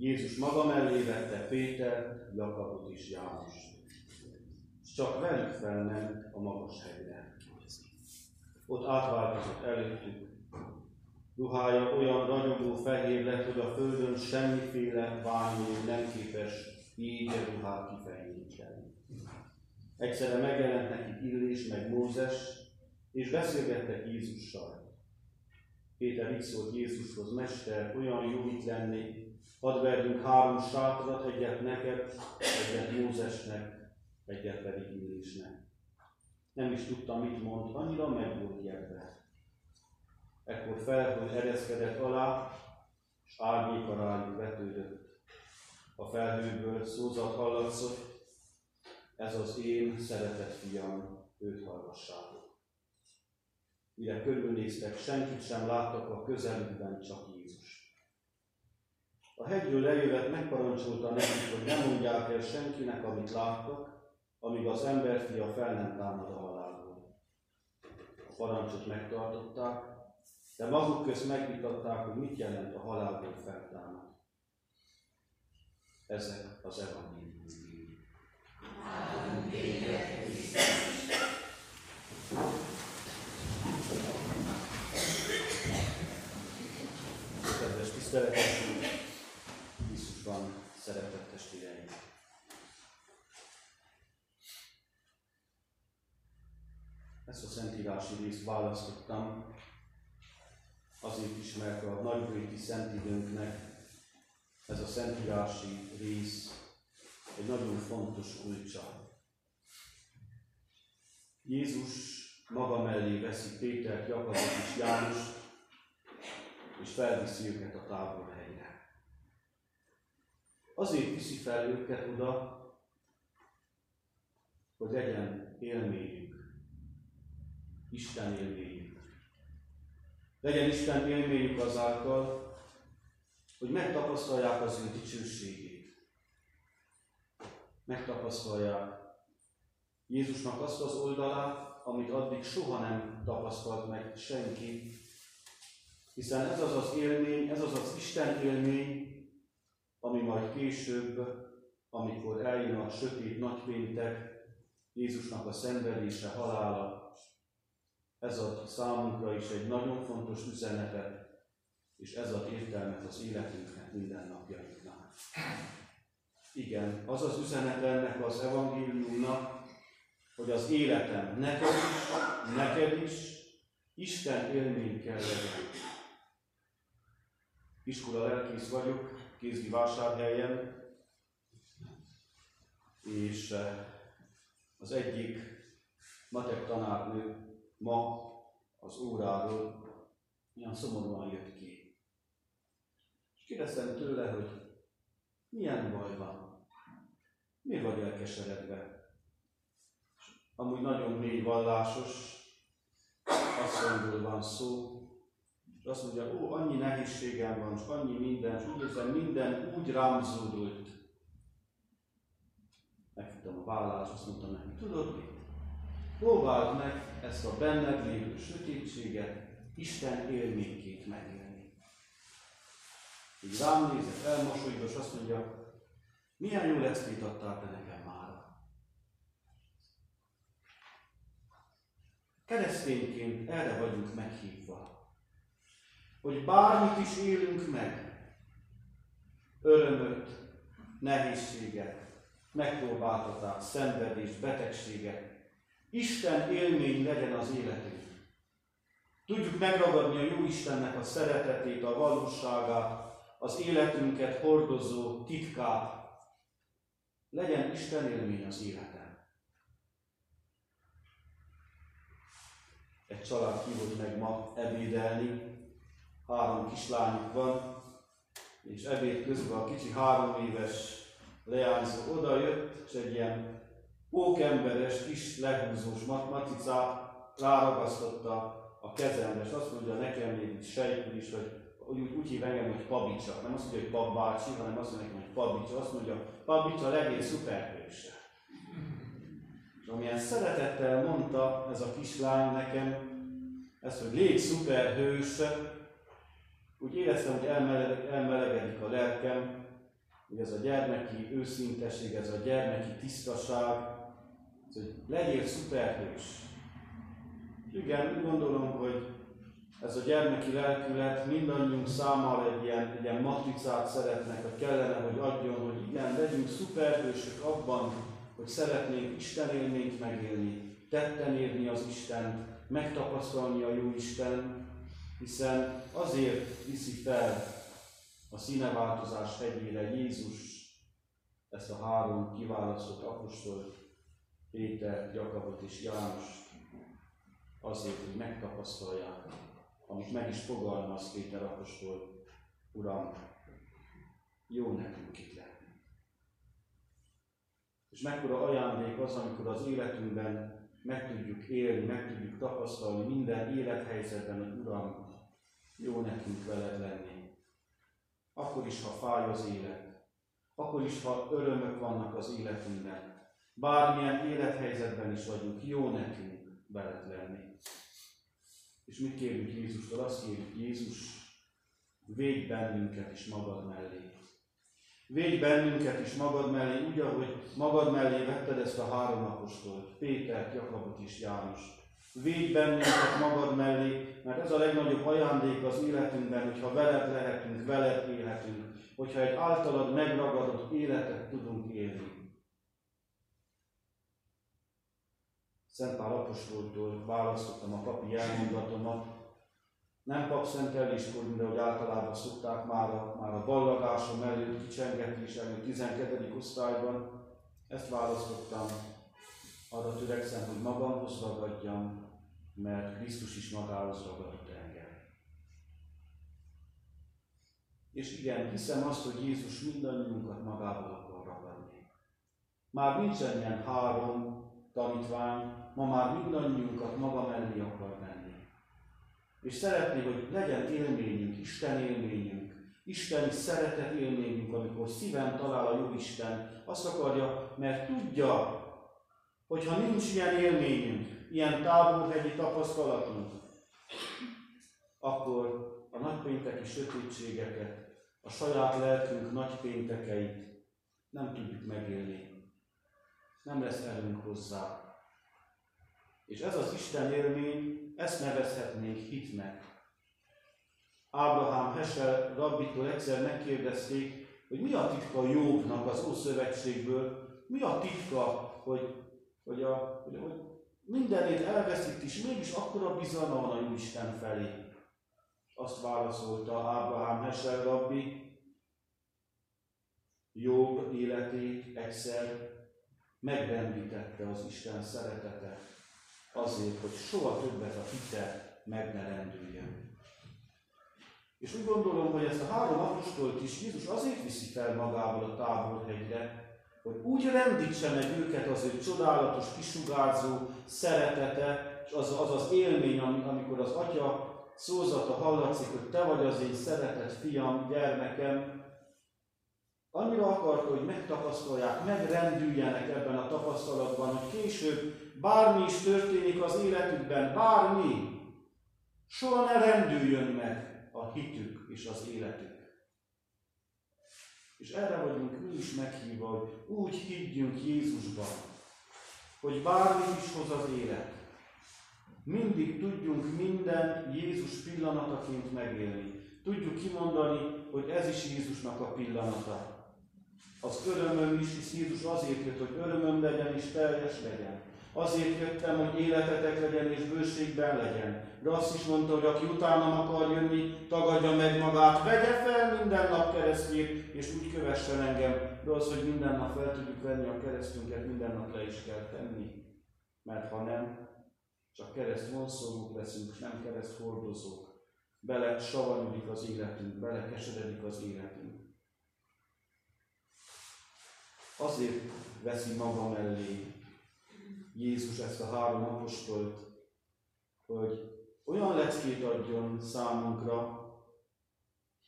Jézus maga mellé vette Péter, Jakabot és János, és csak velük felment a magas hegyre. Ott átváltozott előttük. Ruhája olyan ragyogó fehér lett, hogy a földön semmiféle bányó nem képes így a ruhát kifejlíteni. Egyszerre megjelent neki Illés meg Mózes, és beszélgettek Jézussal. Péter így szólt Jézushoz, Mester, olyan jó itt lenni, hadd verjünk három sátrat, egyet neked, egyet Mózesnek, egyet pedig Illésnek. Nem is tudtam, mit mond, annyira meg volt ijedve. Ekkor felhőn ereszkedett alá, és árnyéka rájuk vetődött. A felhőből szózat hallatszott, ez az én szeretett fiam, őt hallgassátok. Mire körülnéztek, senkit sem láttak a közelükben, csak Jézus. A hegyről lejövet megparancsolta nekik, hogy nem mondják el senkinek, amit láttak, amíg az emberfia fel nem támad a halálból. A parancsot megtartották, de maguk közt megvitatták, hogy mit jelent a halálból feltámad. Ezek az evangélium. Kedves tiszteletes, Jézusban szeretett testvéreim. Ezt a szentírási részt választottam, azért is, mert a nagybőti szentidőnknek ez a szentírási rész egy nagyon fontos kulcsa. Jézus maga mellé veszi Pétert, Jakabot és János, és felviszi őket a táborhelyre. Azért viszi fel őket oda, hogy legyen élményük, Isten élményük. Legyen Isten élményük azáltal, hogy megtapasztalják az ő dicsőségét. Megtapasztalják Jézusnak azt az oldalát, amit addig soha nem tapasztalt meg senki, hiszen ez az az élmény, ez az az Isten élmény, ami majd később, amikor eljön a sötét nagypéntek, Jézusnak a szenvedése, halála, ez ad számunkra is egy nagyon fontos üzenetet, és ez ad értelmet az életünknek, mindennapjainknak. Igen, az az üzenet ennek az evangéliumnak, hogy az életem neked is, neked is Isten élmény kell legyen. Iskola lelkész vagyok, Kézdi vásárhelyen, és eh, az egyik matek tanárnő ma az óráról ilyen szomorúan jött ki. És kérdeztem tőle, hogy milyen baj van? Mi vagy elkeseredve? És amúgy nagyon mély vallásos, asszonyról van szó, és azt mondja, ó, annyi nehézségem van, és annyi minden, és úgy érzem, minden úgy rám zúdult. Megfogtam a vállást, azt mondtam neki, tudod mit? Próbáld meg ezt a benned lévő sötétséget Isten élményként megélni. Így rám nézett, elmosolyogva, és azt mondja, milyen jó leckét adtál te nekem már. Keresztényként erre vagyunk meghívva, hogy bármit is élünk meg, örömöt, nehézséget, megpróbáltatást, szenvedést, betegséget, Isten élmény legyen az életünk. Tudjuk megragadni a jó Istennek a szeretetét, a valóságát, az életünket hordozó titkát. Legyen Isten élmény az életem. Egy család hívott meg ma ebédelni, három kislányuk van, és ebéd közben a kicsi három éves leányzó oda jött, és egy ilyen pókemberes, kis lehúzós maticát ráragasztotta a kezembe, és azt mondja neki, itt sejtül is, hogy úgy, úgy hív engem, hogy Pabicsa. Nem azt mondja, hogy Pabácsi, hanem azt mondja, hogy Pabicsa. Azt mondja, Pabicsa a legény szuperhőse. És amilyen szeretettel mondta ez a kislány nekem, ezt, hogy légy szuperhős, úgy éreztem, hogy elmeleg, elmelegedik a lelkem, hogy ez a gyermeki őszinteség, ez a gyermeki tisztaság, ez, hogy legyél szuperhős. Igen, úgy gondolom, hogy ez a gyermeki lelkület mindannyiunk számára egy ilyen, egy ilyen matricát szeretnek, vagy kellene, hogy adjon, hogy igen, legyünk szuperhősök abban, hogy szeretnénk Isten élményt megélni, tetten érni az Istent, megtapasztalni a jó Isten, hiszen azért viszi fel a színeváltozás hegyére Jézus ezt a három kiválasztott apostolt, Péter, Jakabot és János, azért, hogy megtapasztalják, amit meg is fogalmaz Péter apostol, Uram, jó nekünk itt lenni. És mekkora ajándék az, amikor az életünkben meg tudjuk élni, meg tudjuk tapasztalni minden élethelyzetben, hogy Uram, jó nekünk veled lenni. Akkor is, ha fáj az élet, akkor is, ha örömök vannak az életünkben, bármilyen élethelyzetben is vagyunk, jó nekünk veled lenni. És mit kérünk Jézustól? Azt kérjük, Jézus, védj bennünket is magad mellé. Védj bennünket is magad mellé, úgy, ahogy magad mellé vetted ezt a három apostolt, Pétert, Jakabot és János. Védj bennünket magad mellé, mert ez a legnagyobb ajándék az életünkben, hogyha veled lehetünk, veled élhetünk, hogyha egy általad megragadott életet tudunk élni. Szent Pál apostoltól választottam a papi elmondatomat, nem papszenteléskor, mint ahogy általában szokták már a, már a ballagásom előtt, kicsengetés előtt, 12. osztályban. Ezt választottam, arra törekszem, hogy magamhoz ragadjam, mert Krisztus is magához ragadott engem. És igen, hiszem azt, hogy Jézus mindannyiunkat magával akar ragadni. Már nincsen ilyen három tanítvány, ma már mindannyiunkat maga mellé akar venni. És szeretné, hogy legyen élményünk, Isten élményünk, Isteni szeretet élményünk, amikor szíven talál a jó Isten. Azt akarja, mert tudja, hogy ha nincs ilyen élményünk, ilyen távolhegyi tapasztalatunk, akkor a nagypénteki sötétségeket, a saját lelkünk nagypéntekeit nem tudjuk megélni. Nem lesz erőnk hozzá. És ez az Isten élmény ezt nevezhetnénk hitnek. Ábrahám Hesel rabbitól egyszer megkérdezték, hogy mi a titka Jobbnak az Ószövetségből, mi a titka, hogy, hogy, a, hogy, hogy mindenét elveszít, és mégis akkora bizalma van a Jóisten felé. Azt válaszolta Ábrahám Hesel rabbi, Jobb életét egyszer megrendítette az Isten szeretete azért, hogy soha többet a hite meg ne rendüljön. És úgy gondolom, hogy ezt a három apostolt is Jézus azért viszi fel magával a távolhegyre, hogy úgy rendítse meg őket az ő csodálatos, kisugárzó szeretete, és az az, az élmény, amikor az atya szózata hallatszik, hogy te vagy az én szeretett fiam, gyermekem, annyira akarta, hogy megtapasztalják, megrendüljenek ebben a tapasztalatban, hogy később bármi is történik az életükben, bármi, soha ne rendüljön meg a hitük és az életük. És erre vagyunk mi is meghívva, hogy úgy higgyünk Jézusban, hogy bármi is hoz az élet, mindig tudjunk minden Jézus pillanataként megélni. Tudjuk kimondani, hogy ez is Jézusnak a pillanata. Az örömöm is, hisz Jézus azért jött, hogy örömöm legyen és teljes legyen. Azért jöttem, hogy életetek legyen és bőségben legyen. De azt is mondta, hogy aki utánam akar jönni, tagadja meg magát, vegye fel minden nap keresztjét, és úgy kövessen engem. De az, hogy minden nap fel tudjuk venni a keresztünket, minden nap le is kell tenni. Mert ha nem, csak kereszt vonszolók leszünk, nem kereszt hordozók. Bele savanyodik az életünk, bele keseredik az életünk. Azért veszi maga mellé Jézus ezt a három apostolt, hogy, olyan leckét adjon számunkra,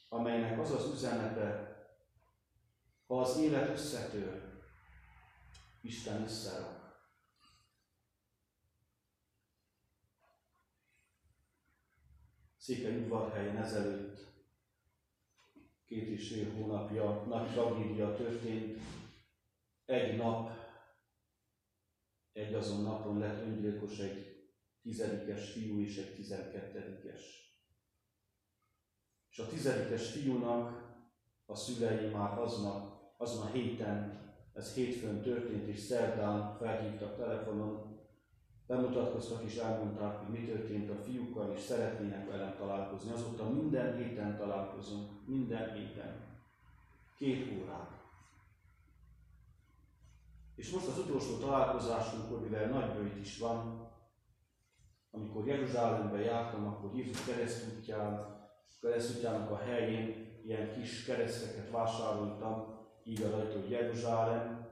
amelynek az az üzenete, ha az élet összetör, Isten összerak. Székely udvarhelyen ezelőtt két és fél hónapja nagy tragédia történt. Egy nap, egy azon napon lett öngyilkos egy tizedikes fiú és egy tizenkettedikes. És a tizedikes fiúnak a szülei már aznap, azon a héten, ez hétfőn történt, és szerdán felhívtak telefonon, bemutatkoztak és elmondták, hogy mi történt a fiúkkal, és szeretnének velem találkozni. Azóta minden héten találkozunk, minden héten. Két órát. És most az utolsó találkozásunkkor, mivel nagy bőjt is van, amikor Jeruzsálembe jártam, akkor Jézus keresztútján, keresztútjának a helyén ilyen kis kereszteket vásároltam, így a rajta, hogy Jeruzsálem,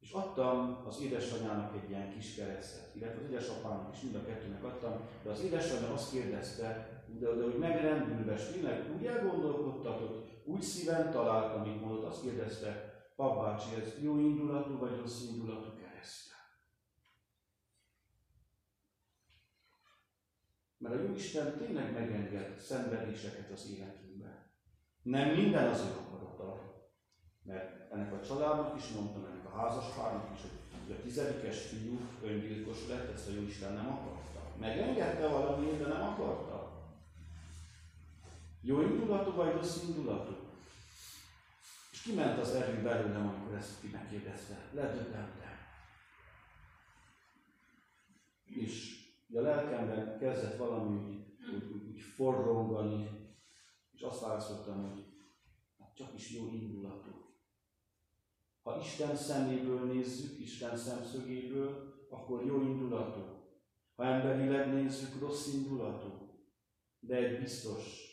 és adtam az édesanyának egy ilyen kis keresztet, illetve az édesapának is mind a kettőnek adtam, de az édesanyja azt kérdezte, de, de hogy megrendülve, és tényleg úgy elgondolkodtatott, úgy szíven talált, amit mondott, azt kérdezte, papácsi, ez jó indulatú vagy rossz indulatú kereszt? Mert a Jóisten tényleg megenged szenvedéseket az életünkbe. Nem minden az ő akarata. Mert ennek a családnak is mondtam, ennek a házaspárnak is, hogy a tizedikes fiú öngyilkos lett, ezt a Jóisten nem akarta. Megengedte valami, de nem akarta. Jó indulatú vagy rossz indulatú? Kiment az erő belőlem, amikor ezt ki megkérdezte. Ledöbbentem. És a lelkemben kezdett valami úgy, úgy, úgy forrongani, és azt válaszoltam, hogy hát csak is jó indulatú. Ha Isten szeméből nézzük, Isten szemszögéből, akkor jó indulatú. Ha emberileg nézzük, rossz indulatú. De egy biztos,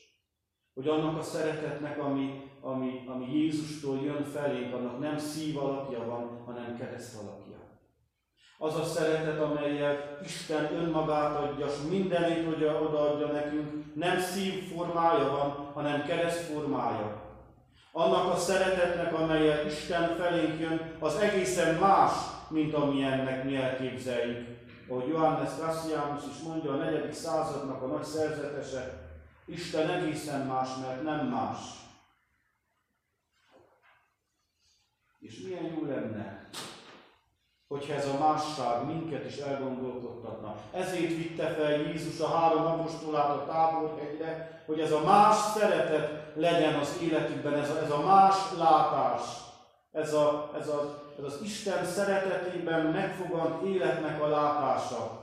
hogy annak a szeretetnek, ami, ami, ami Jézustól jön felénk, annak nem szív alapja van, hanem kereszt alapja. Az a szeretet, amelyel Isten önmagát adja, és mindenit hogy odaadja nekünk, nem szív formája van, hanem kereszt formája. Annak a szeretetnek, amelyel Isten felénk jön, az egészen más, mint amilyennek mi elképzeljük. Ahogy Johannes Cassianus is mondja, a negyedik századnak a nagy szerzetese, Isten egészen más, mert nem más. És milyen jó lenne, hogyha ez a másság minket is elgondolkodtatna. Ezért vitte fel Jézus a három apostolát a táborhegyre, hogy ez a más szeretet legyen az életükben, ez a, ez a más látás, ez, a, ez, a, ez az Isten szeretetében megfogant életnek a látása.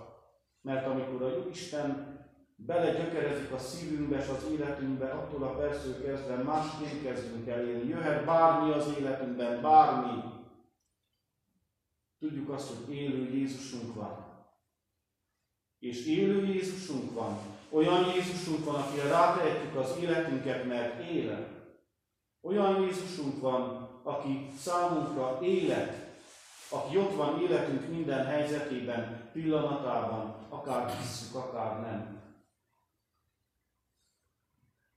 Mert amikor a Isten belegyökerezik a szívünkbe és az életünkbe, attól a perctől kezdve másként kezdünk el élni. Jöhet bármi az életünkben, bármi, Tudjuk azt, hogy élő Jézusunk van. És élő Jézusunk van. Olyan Jézusunk van, akire rátehetjük az életünket, mert élet. Olyan Jézusunk van, aki számunkra élet, aki ott van életünk minden helyzetében, pillanatában, akár hisszük, akár nem.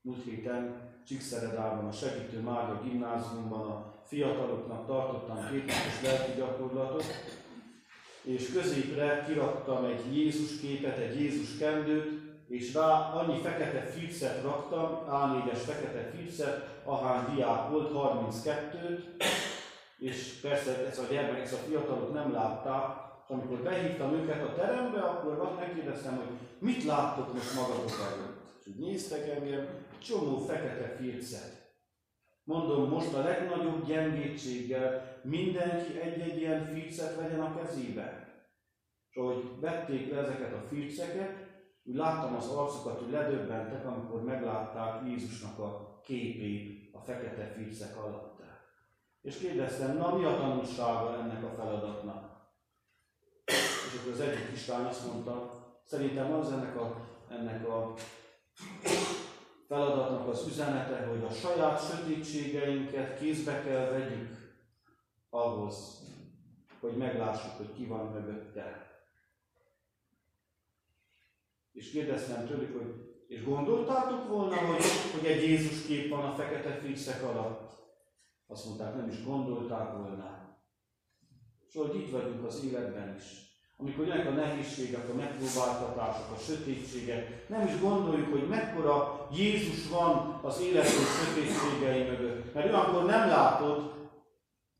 Múlt héten Csíkszeredában, a Segítő Mária gimnáziumban a fiataloknak tartottam képes lelki gyakorlatot, és középre kiraktam egy Jézus képet, egy Jézus kendőt, és rá annyi fekete filcet raktam, A4-es fekete filcet, ahány diák volt, 32-t, és persze ez a gyermek, ez a fiatalok nem látták, amikor behívtam őket a terembe, akkor megkérdeztem, hogy mit láttok most magatok előtt. És úgy néztek engem, csomó fekete filcet. Mondom, most a legnagyobb gyengétséggel mindenki egy-egy ilyen filcet vegyen a kezébe. És ahogy vették le ezeket a filceket, úgy láttam az arcukat, hogy ledöbbentek, amikor meglátták Jézusnak a képét a fekete filcek alatt. És kérdeztem, na mi a tanulsága ennek a feladatnak? És akkor az egyik kislány azt mondta, szerintem az ennek a, ennek a feladatnak az üzenete, hogy a saját sötétségeinket kézbe kell vegyük ahhoz, hogy meglássuk, hogy ki van mögötte. És kérdeztem tőlük, hogy és gondoltátok volna, hogy, hogy egy Jézus kép van a fekete fészek alatt? Azt mondták, nem is gondolták volna. Hogy így vagyunk az életben is. Amikor jönnek a nehézségek, a megpróbáltatások, a sötétségek, nem is gondoljuk, hogy mekkora Jézus van az életünk sötétségei mögött. Mert olyankor nem látod,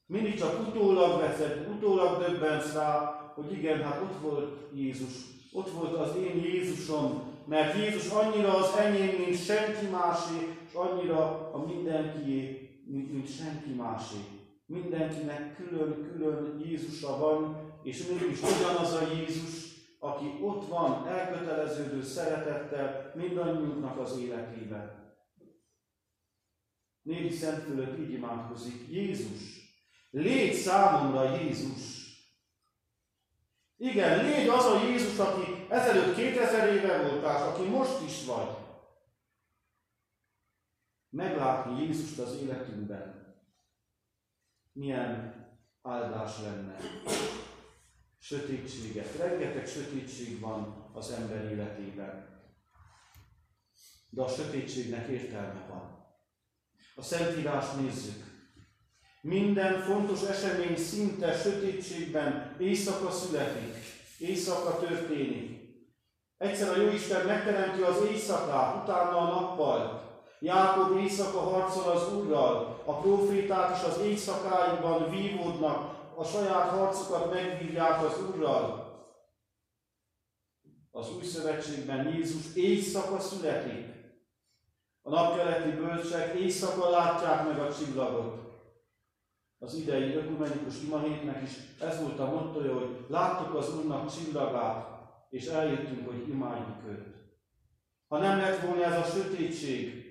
mindig csak utólag veszed, utólag döbbensz rá, hogy igen, hát ott volt Jézus, ott volt az én Jézusom, mert Jézus annyira az enyém, mint senki másé, és annyira a mindenkié, mint, mint senki másé. Mindenkinek külön-külön Jézusa van, és mégis ugyanaz a Jézus, aki ott van, elköteleződő szeretettel mindannyiunknak az életében. Négy Szentfülött így imádkozik, Jézus, légy számomra Jézus. Igen, légy az a Jézus, aki ezelőtt 2000 éve voltál, aki most is vagy. Meglátni Jézust az életünkben. Milyen áldás lenne. Sötétséget. Rengeteg sötétség van az ember életében. De a sötétségnek értelme van. A Szentírást nézzük. Minden fontos esemény szinte sötétségben éjszaka születik, éjszaka történik. Egyszer a Jóisten megteremti az éjszakát, utána a nappal. Jákob éjszaka harcol az Úrral, a proféták is az éjszakáikban vívódnak, a saját harcokat megvívják az Úrral. Az új szövetségben Jézus éjszaka születik. A napkeleti bölcsek éjszaka látják meg a csillagot az idei ökumenikus imahétnek is ez volt a mottoja, hogy láttuk az Úrnak csillagát, és eljöttünk, hogy imádjuk őt. Ha nem lett volna ez a sötétség,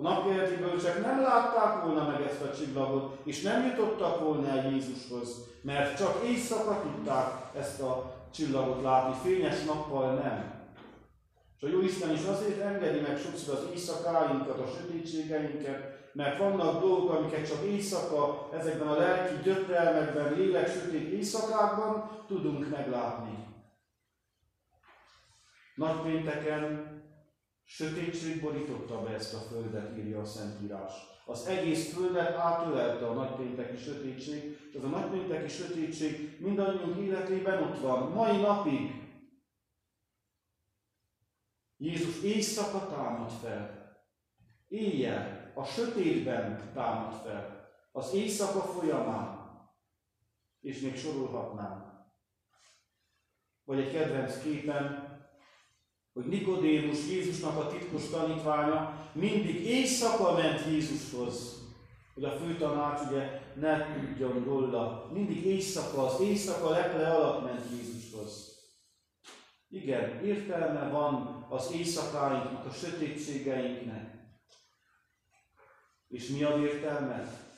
a napkeleti bölcsek nem látták volna meg ezt a csillagot, és nem jutottak volna el Jézushoz, mert csak éjszaka tudták ezt a csillagot látni, fényes nappal nem. És a Jóisten is azért engedi meg sokszor az éjszakáinkat, a sötétségeinket, mert vannak dolgok, amiket csak éjszaka, ezekben a lelki gyötrelmekben, lélek sötét éjszakákban tudunk meglátni. Nagypénteken sötétség borította be ezt a földet, írja a Szentírás. Az egész földet átölelte a nagypénteki sötétség, és ez a nagypénteki sötétség mindannyiunk életében ott van, mai napig. Jézus éjszaka támad fel. Éjjel a sötétben támad fel, az éjszaka folyamán, és még sorolhatnám. Vagy egy kedvenc képen, hogy Nikodémus, Jézusnak a titkos tanítványa, mindig éjszaka ment Jézushoz, hogy a főtanács ugye ne tudjon róla. Mindig éjszaka, az éjszaka leple alatt ment Jézushoz. Igen, értelme van az éjszakáinknak, a sötétségeinknek. És mi az értelme?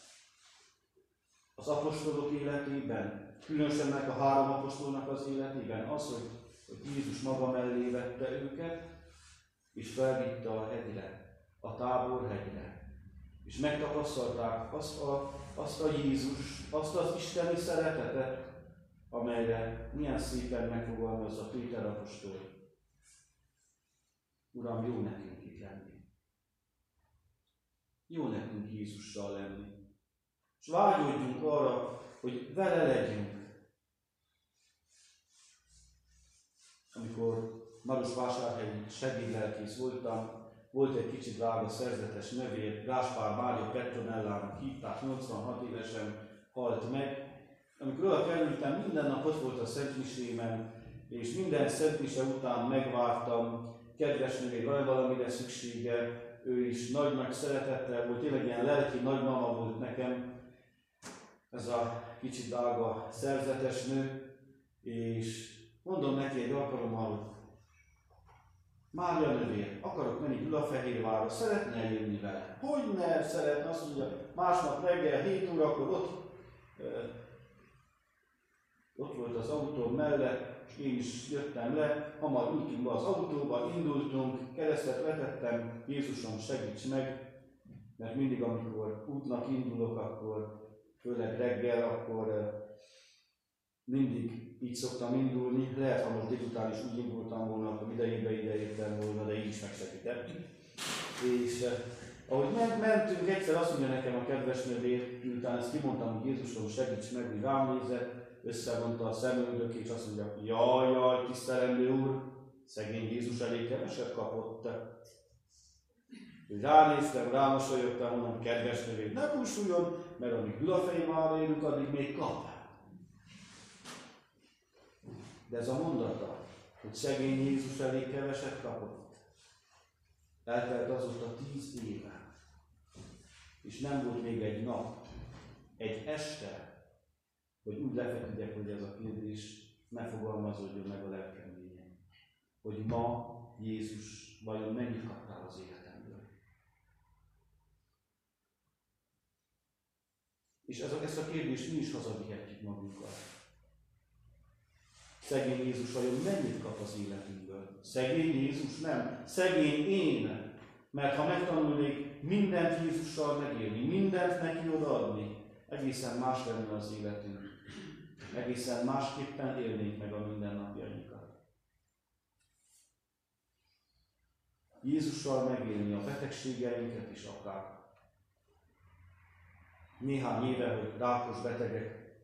Az apostolok életében, különösen meg a három apostolnak az életében az, hogy, hogy Jézus maga mellé vette őket, és felvitte a hegyre, a tábor hegyre. És megtapasztalták azt a, azt a Jézus, azt az isteni szeretetet, amelyre milyen szépen megfogalmazza Péter apostol. Uram, jó nekünk itt lenni. Jó nekünk Jézussal lenni. És vágyódjunk arra, hogy vele legyünk. Amikor Marosvásárhelyi segédlelkész voltam, volt egy kicsit drága szerzetes növér, Gáspár Mária Petronellának hívták, 86 évesen halt meg. Amikor oda kerültem, minden nap ott volt a Szentmisémen, és minden Szentmise után megvártam, kedves nővér, van valamire szüksége, ő is nagy-nagy szeretettel volt, tényleg ilyen lelki nagymama volt nekem, ez a kicsit drága szerzetes nő, és mondom neki egy alkalommal, Mária nővér, akarok menni Gyulafehérvárra, szeretne eljönni vele? Hogy ne szeretne, azt mondja, másnap reggel 7 órakor ott, ott volt az autó mellett, én is jöttem le, hamar ültünk be az autóba, indultunk, keresztet vetettem, Jézusom segíts meg, mert mindig, amikor útnak indulok, akkor főleg reggel, akkor mindig így szoktam indulni, lehet, ha most délután is úgy indultam volna, akkor idejébe ide értem volna, de így is megsegített. És eh, ahogy mentünk, egyszer azt mondja nekem a kedves nővér, miután ezt kimondtam, hogy Jézusom segíts meg, hogy rám nézett, összevonta a szemöldök, és azt mondja, jaj, jaj, tisztelendő úr, szegény Jézus elég keveset kapott. Ránéztem, rámosolyogtam, mondom, kedves nővér, ne pusuljon, mert amíg Gyulafejmár élünk, addig még kap. De ez a mondata, hogy szegény Jézus elég keveset kapott, eltelt azóta tíz éve, és nem volt még egy nap, egy este, hogy úgy lefeküdjek, hogy ez a kérdés ne fogalmazódjon meg a lelkeményen. Hogy ma Jézus vajon mennyit kaptál az életemből. És ez a, ezt a kérdést mi is hazavihetjük magunkkal. Szegény Jézus vajon mennyit kap az életünkből? Szegény Jézus nem. Szegény én. Mert ha megtanulnék mindent Jézussal megélni, mindent neki odaadni, egészen más lenne az életünk. Egészen másképpen élnénk meg a mindennapjainkat. Jézussal megélni a betegségeinket is akár. Néhány éve, hogy rákos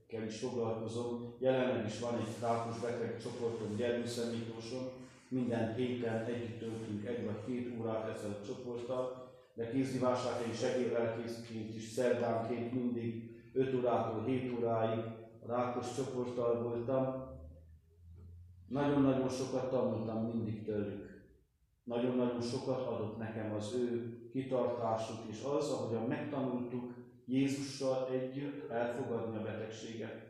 betegekkel is foglalkozom, jelenleg is van egy rákos beteg csoportom Gyerműszem Miklóson, minden héten együtt töltünk egy vagy két órát ezzel a csoporttal, de kézdivásárhelyi segélylelkészként is szerdánként mindig 5 órától 7 óráig a rákos csoporttal voltam. Nagyon-nagyon sokat tanultam mindig tőlük. Nagyon-nagyon sokat adott nekem az ő kitartásuk, és az, ahogyan megtanultuk Jézussal együtt elfogadni a betegséget.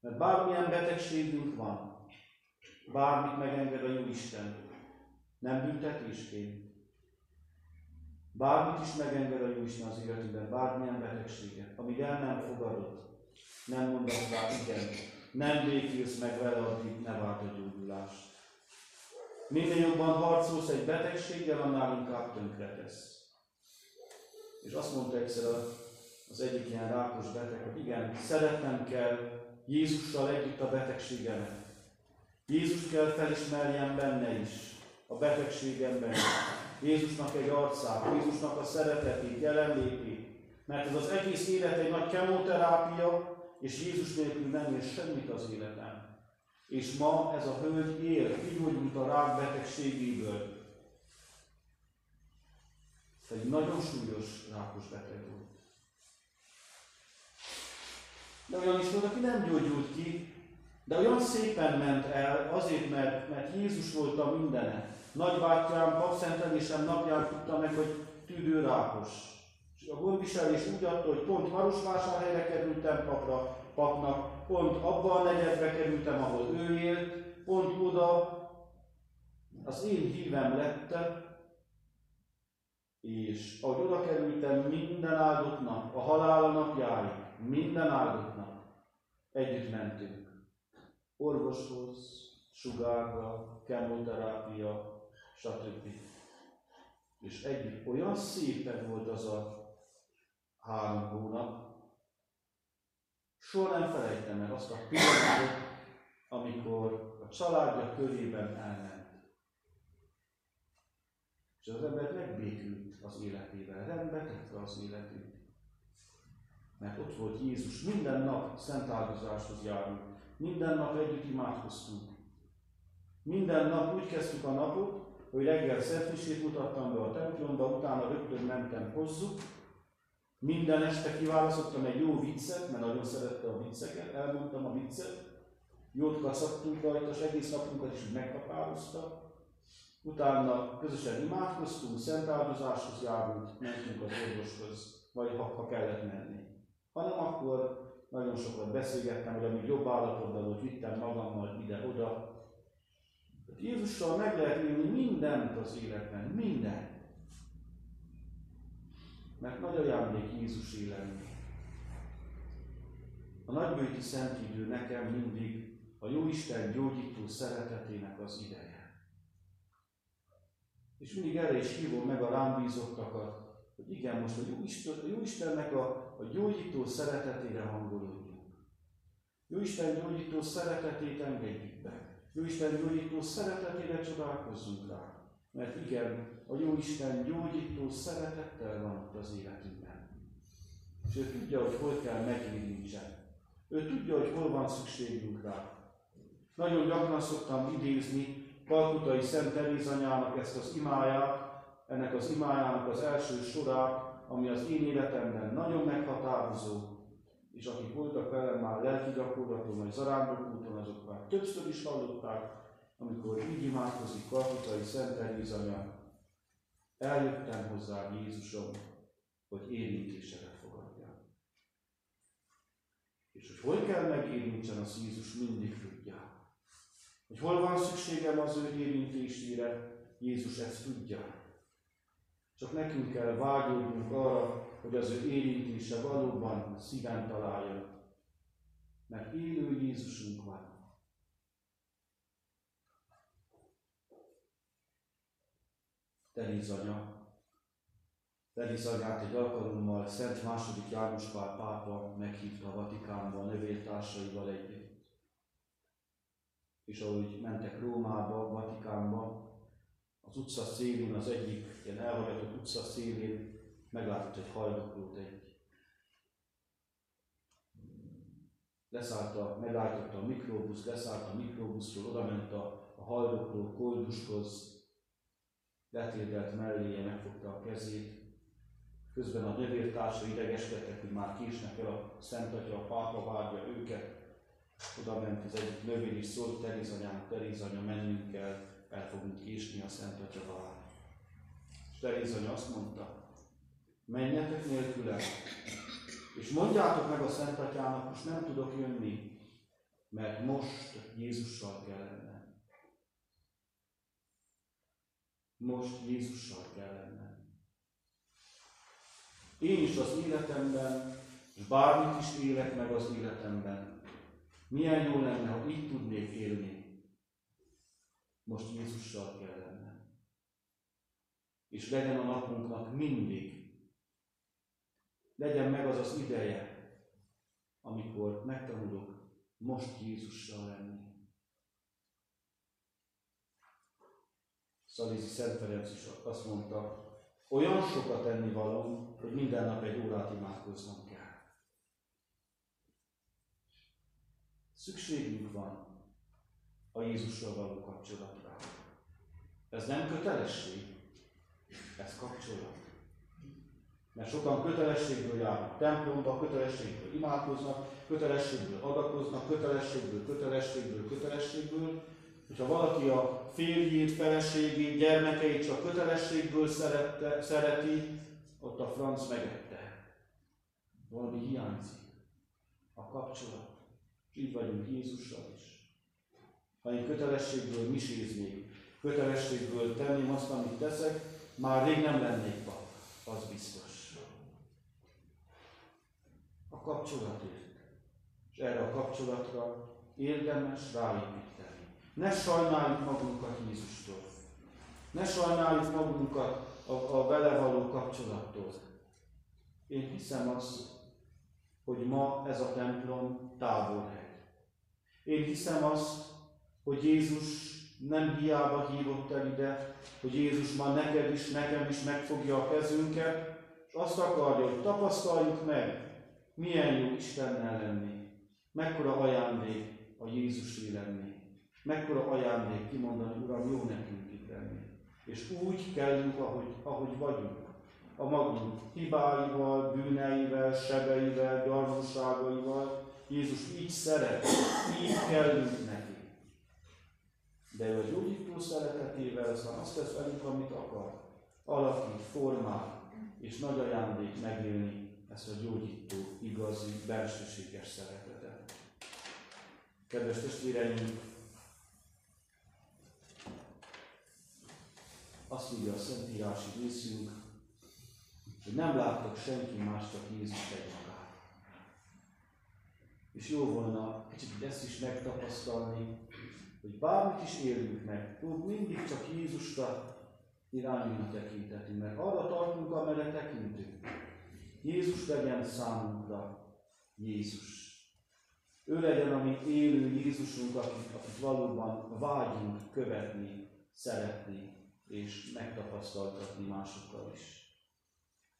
Mert bármilyen betegségünk van, bármit megenged a Jóisten, nem büntetésként. Bármit is megenged a Jóisten az életünkben, bármilyen betegséget, amíg el nem fogadott, nem mondasz rá igen, nem békülsz meg vele, addig ne várt a gyógyulást. Minél jobban harcolsz egy betegséggel, annál inkább tönkretesz. És azt mondta egyszer az egyik ilyen rákos beteg, hogy igen, szeretnem kell Jézussal együtt a betegségemet. Jézus kell felismerjem benne is, a betegségemben is. Jézusnak egy arcát, Jézusnak a szeretetét, jelenlétét. Mert ez az egész élet egy nagy kemoterápia, és Jézus nélkül nem ér semmit az életem. És ma ez a hölgy él, kigyógyult a rák betegségéből. Egy nagyon súlyos rákos beteg volt. De olyan is volt, aki nem gyógyult ki, de olyan szépen ment el, azért, mert, mert Jézus volt a mindene. Nagybátyám papszentelésem napján tudta meg, hogy tüdőrákos. És a gondviselés úgy adta, hogy pont Marosvásárhelyre kerültem papra, papnak, pont abban a negyedbe kerültem, ahol ő élt, pont oda az én hívem lett, és ahogy oda kerültem minden áldott nap, a halál napjáig, minden áldott nap, együtt mentünk orvoshoz, sugárra, kemoterápia, stb. És egyik olyan szépen volt az a három hónap, soha nem felejtem el azt a pillanatot, amikor a családja körében elment. És az ember megbékült az életével, rendbe tette az életét. Mert ott volt Jézus, minden nap szent áldozáshoz járunk. Minden nap együtt imádkoztunk. Minden nap úgy kezdtük a napot, hogy reggel szentmisét mutattam be a templomba, utána rögtön mentem hozzuk. Minden este kiválasztottam egy jó viccet, mert nagyon szerette a vicceket, elmondtam a viccet. Jót kaszattunk rajta, és egész napunkat is megkapálozta. Utána közösen imádkoztunk, szent áldozáshoz járult, mentünk az orvoshoz, vagy ha, ha kellett menni. Hanem akkor nagyon sokat beszélgettem, hogy amíg jobb állapotban volt, vittem magammal ide-oda. Jézussal meg lehet élni mindent az életben, minden. Mert nagy ajándék Jézus élni. A nagybőti szentidő nekem mindig a Jóisten gyógyító szeretetének az ideje. És mindig erre is hívom meg a rám bízottakat, hogy igen, most a Jóisten, a Jóistennek a, a gyógyító szeretetére hangolódjunk. Jó Isten gyógyító szeretetét engedjük be. Jó Isten gyógyító szeretetére csodálkozzunk rá. Mert igen, a jó Isten gyógyító szeretettel van ott az életünkben. És ő tudja, hogy hol kell megérintsen. Ő tudja, hogy hol van szükségünk rá. Nagyon gyakran szoktam idézni Kalkutai Szent Elizanyának ezt az imáját, ennek az imájának az első sorát, ami az én életemben nagyon meghatározó, és akik voltak velem már lelki gyakorlaton, vagy zarándok úton, azok már többször is hallották, amikor így imádkozik Kalkutai Szent Elizanya, eljöttem hozzá Jézusom, hogy érintéseket fogadjam. És hogy hol kell megérintsen, az Jézus mindig tudja. Hogy hol van szükségem az ő érintésére, Jézus ezt tudja. Csak nekünk kell vágyódnunk arra, hogy az ő érintése valóban szíven találja. Mert élő Jézusunk van. Terizanya. Terizanyát egy alkalommal Szent második János Pál pápa meghívta a Vatikánba a növértársaival együtt és ahogy mentek Rómába, Vatikánba, az utca szélén, az egyik ilyen elhagyatott utca szélén meglátott egy haldoklót, egy leszállt a, megállította a mikrobusz, leszállt a mikrobuszról, oda ment a, a haldokló koldushoz, letérdelt melléje, megfogta a kezét, közben a növértársa idegeskedtek, hogy már késnek el a Szent Atya, a pápa várja őket, oda ment az egyik növény, és szólt Terizanyának, Terizanya, mennünk kell, el fogunk késni a Szent Atya És Terizanya azt mondta, menjetek nélkülem, és mondjátok meg a Szent Atyának, most nem tudok jönni, mert most Jézussal kell lennem. Most Jézussal kell lennem. Én is az életemben, és bármit is élek meg az életemben, milyen jó lenne, ha így tudnék élni. Most Jézussal kell lennem. És legyen a napunknak mindig, legyen meg az az ideje, amikor megtanulok most Jézussal lenni. Szalizi Szent Ferenc is azt mondta, olyan sokat tenni való, hogy minden nap egy órát imádkoznom kell. Szükségünk van a Jézussal való kapcsolatra. Ez nem kötelesség, ez kapcsolat. Mert sokan kötelességből járnak templomba, kötelességből imádkoznak, kötelességből adakoznak, kötelességből, kötelességből, kötelességből. Hogyha valaki a férjét, feleségét, gyermekeit csak kötelességből szerette, szereti, ott a franc megette. Valami hiányzik. A kapcsolat. Így vagyunk Jézussal is. Ha én kötelességből miséznék, kötelességből tenném azt, amit teszek, már rég nem lennék pap, az biztos. A kapcsolatért. És erre a kapcsolatra érdemes ráépíteni. Ne sajnáljuk magunkat Jézustól. Ne sajnáljuk magunkat a, a vele való kapcsolattól. Én hiszem azt, hogy ma ez a templom távolhely. Én hiszem azt, hogy Jézus nem hiába hívott el ide, hogy Jézus ma neked is, nekem is megfogja a kezünket, és azt akarja, hogy tapasztaljuk meg, milyen jó Istennel lenni. Mekkora ajándék a Jézus lenni. Mekkora ajándék kimondani, Uram, jó nekünk itt lenni. És úgy kellünk, ahogy, ahogy vagyunk. A magunk hibáival, bűneivel, sebeivel, gyarlóságaival, Jézus így szeret, így kellünk neki. De ő a gyógyító szeretetével aztán azt tesz velünk, amit akar. Alakít, formál, és nagy ajándék megélni ezt a gyógyító, igazi, belsőséges szeretetet. Kedves testvéreim, azt mondja a Szentírási részünk, hogy nem láttak senki más, csak Jézus egy és jó volna kicsit ezt is megtapasztalni, hogy bármit is élünk meg, úgy mindig csak Jézusra irányulni a tekintetünk, mert arra tartunk, amire tekintünk. Jézus legyen számunkra Jézus. Ő legyen a mi élő Jézusunk, akit, akit valóban vágyunk követni, szeretni és megtapasztaltatni másokkal is.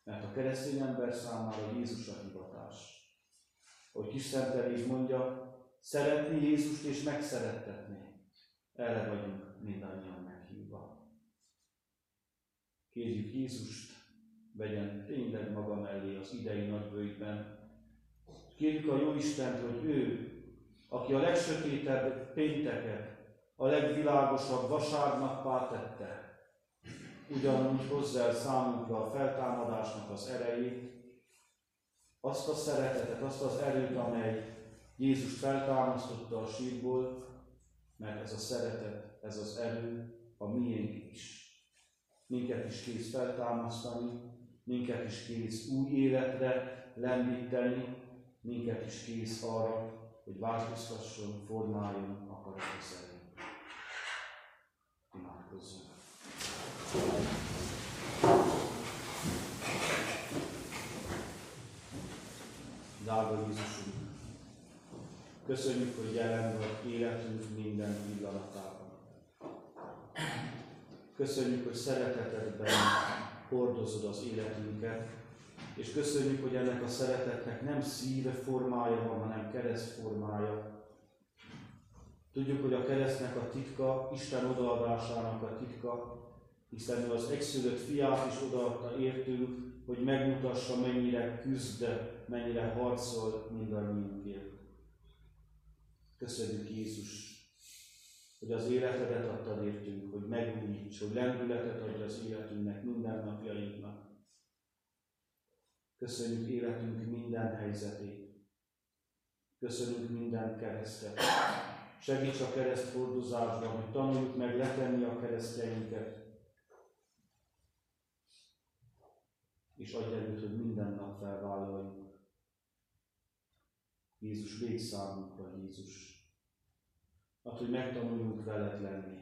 Mert a keresztény ember számára Jézus a hivatás. Hogy kis Szent mondja, szeretni Jézust és megszerettetni. Erre vagyunk mindannyian meghívva. Kérjük Jézust, vegyen tényleg maga mellé az idei nagybőjtben. Kérjük a Jó Istent, hogy ő, aki a legsötétebb pénteket, a legvilágosabb vasárnappá tette, ugyanúgy hozzá számunkra a feltámadásnak az erejét, azt a szeretetet, azt az erőt, amely Jézus feltámasztotta a sírból, mert ez a szeretet, ez az erő a miénk is. Minket is kész feltámasztani, minket is kész új életre lendíteni, minket is kész arra, hogy változtasson, formáljon akarata szerint. Imádkozzunk. Drága Jézusunk, köszönjük, hogy jelen vagy életünk minden pillanatában. Köszönjük, hogy szeretetedben hordozod az életünket, és köszönjük, hogy ennek a szeretetnek nem szíve formája van, hanem kereszt formája. Tudjuk, hogy a keresztnek a titka, Isten odaadásának a titka, hiszen az egyszülött fiát is odaadta értünk, hogy megmutassa, mennyire küzd, mennyire harcol mindannyiunkért. Köszönjük Jézus, hogy az életedet adtad értünk, hogy megújíts, hogy lendületet adj az életünknek, minden napjainknak. Köszönjük életünk minden helyzetét. Köszönjük minden keresztet. Segíts a kereszt hordozásban, hogy tanuljuk meg letenni a keresztjeinket, és adj erőt, hogy minden nap felvállaljuk. Jézus, légy számunkra, Jézus. Add, hogy megtanuljunk veled lenni.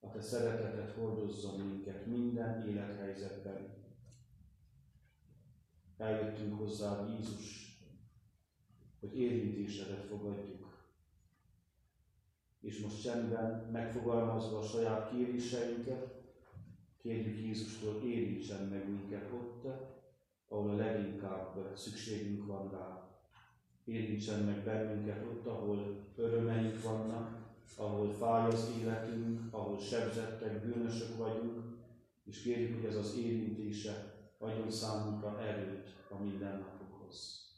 A te szeretetet hordozzon minket minden élethelyzetben. Eljöttünk hozzá, Jézus, hogy érintésedet fogadjuk. És most csendben megfogalmazva a saját kéréseinket, Kérjük Jézustól, érítsen meg minket ott, ahol a leginkább szükségünk van rá. Érítsen meg bennünket ott, ahol örömeink vannak, ahol fáj az életünk, ahol sebzettek, bűnösök vagyunk, és kérjük, hogy ez az érintése adjon számunkra erőt a mindennapokhoz.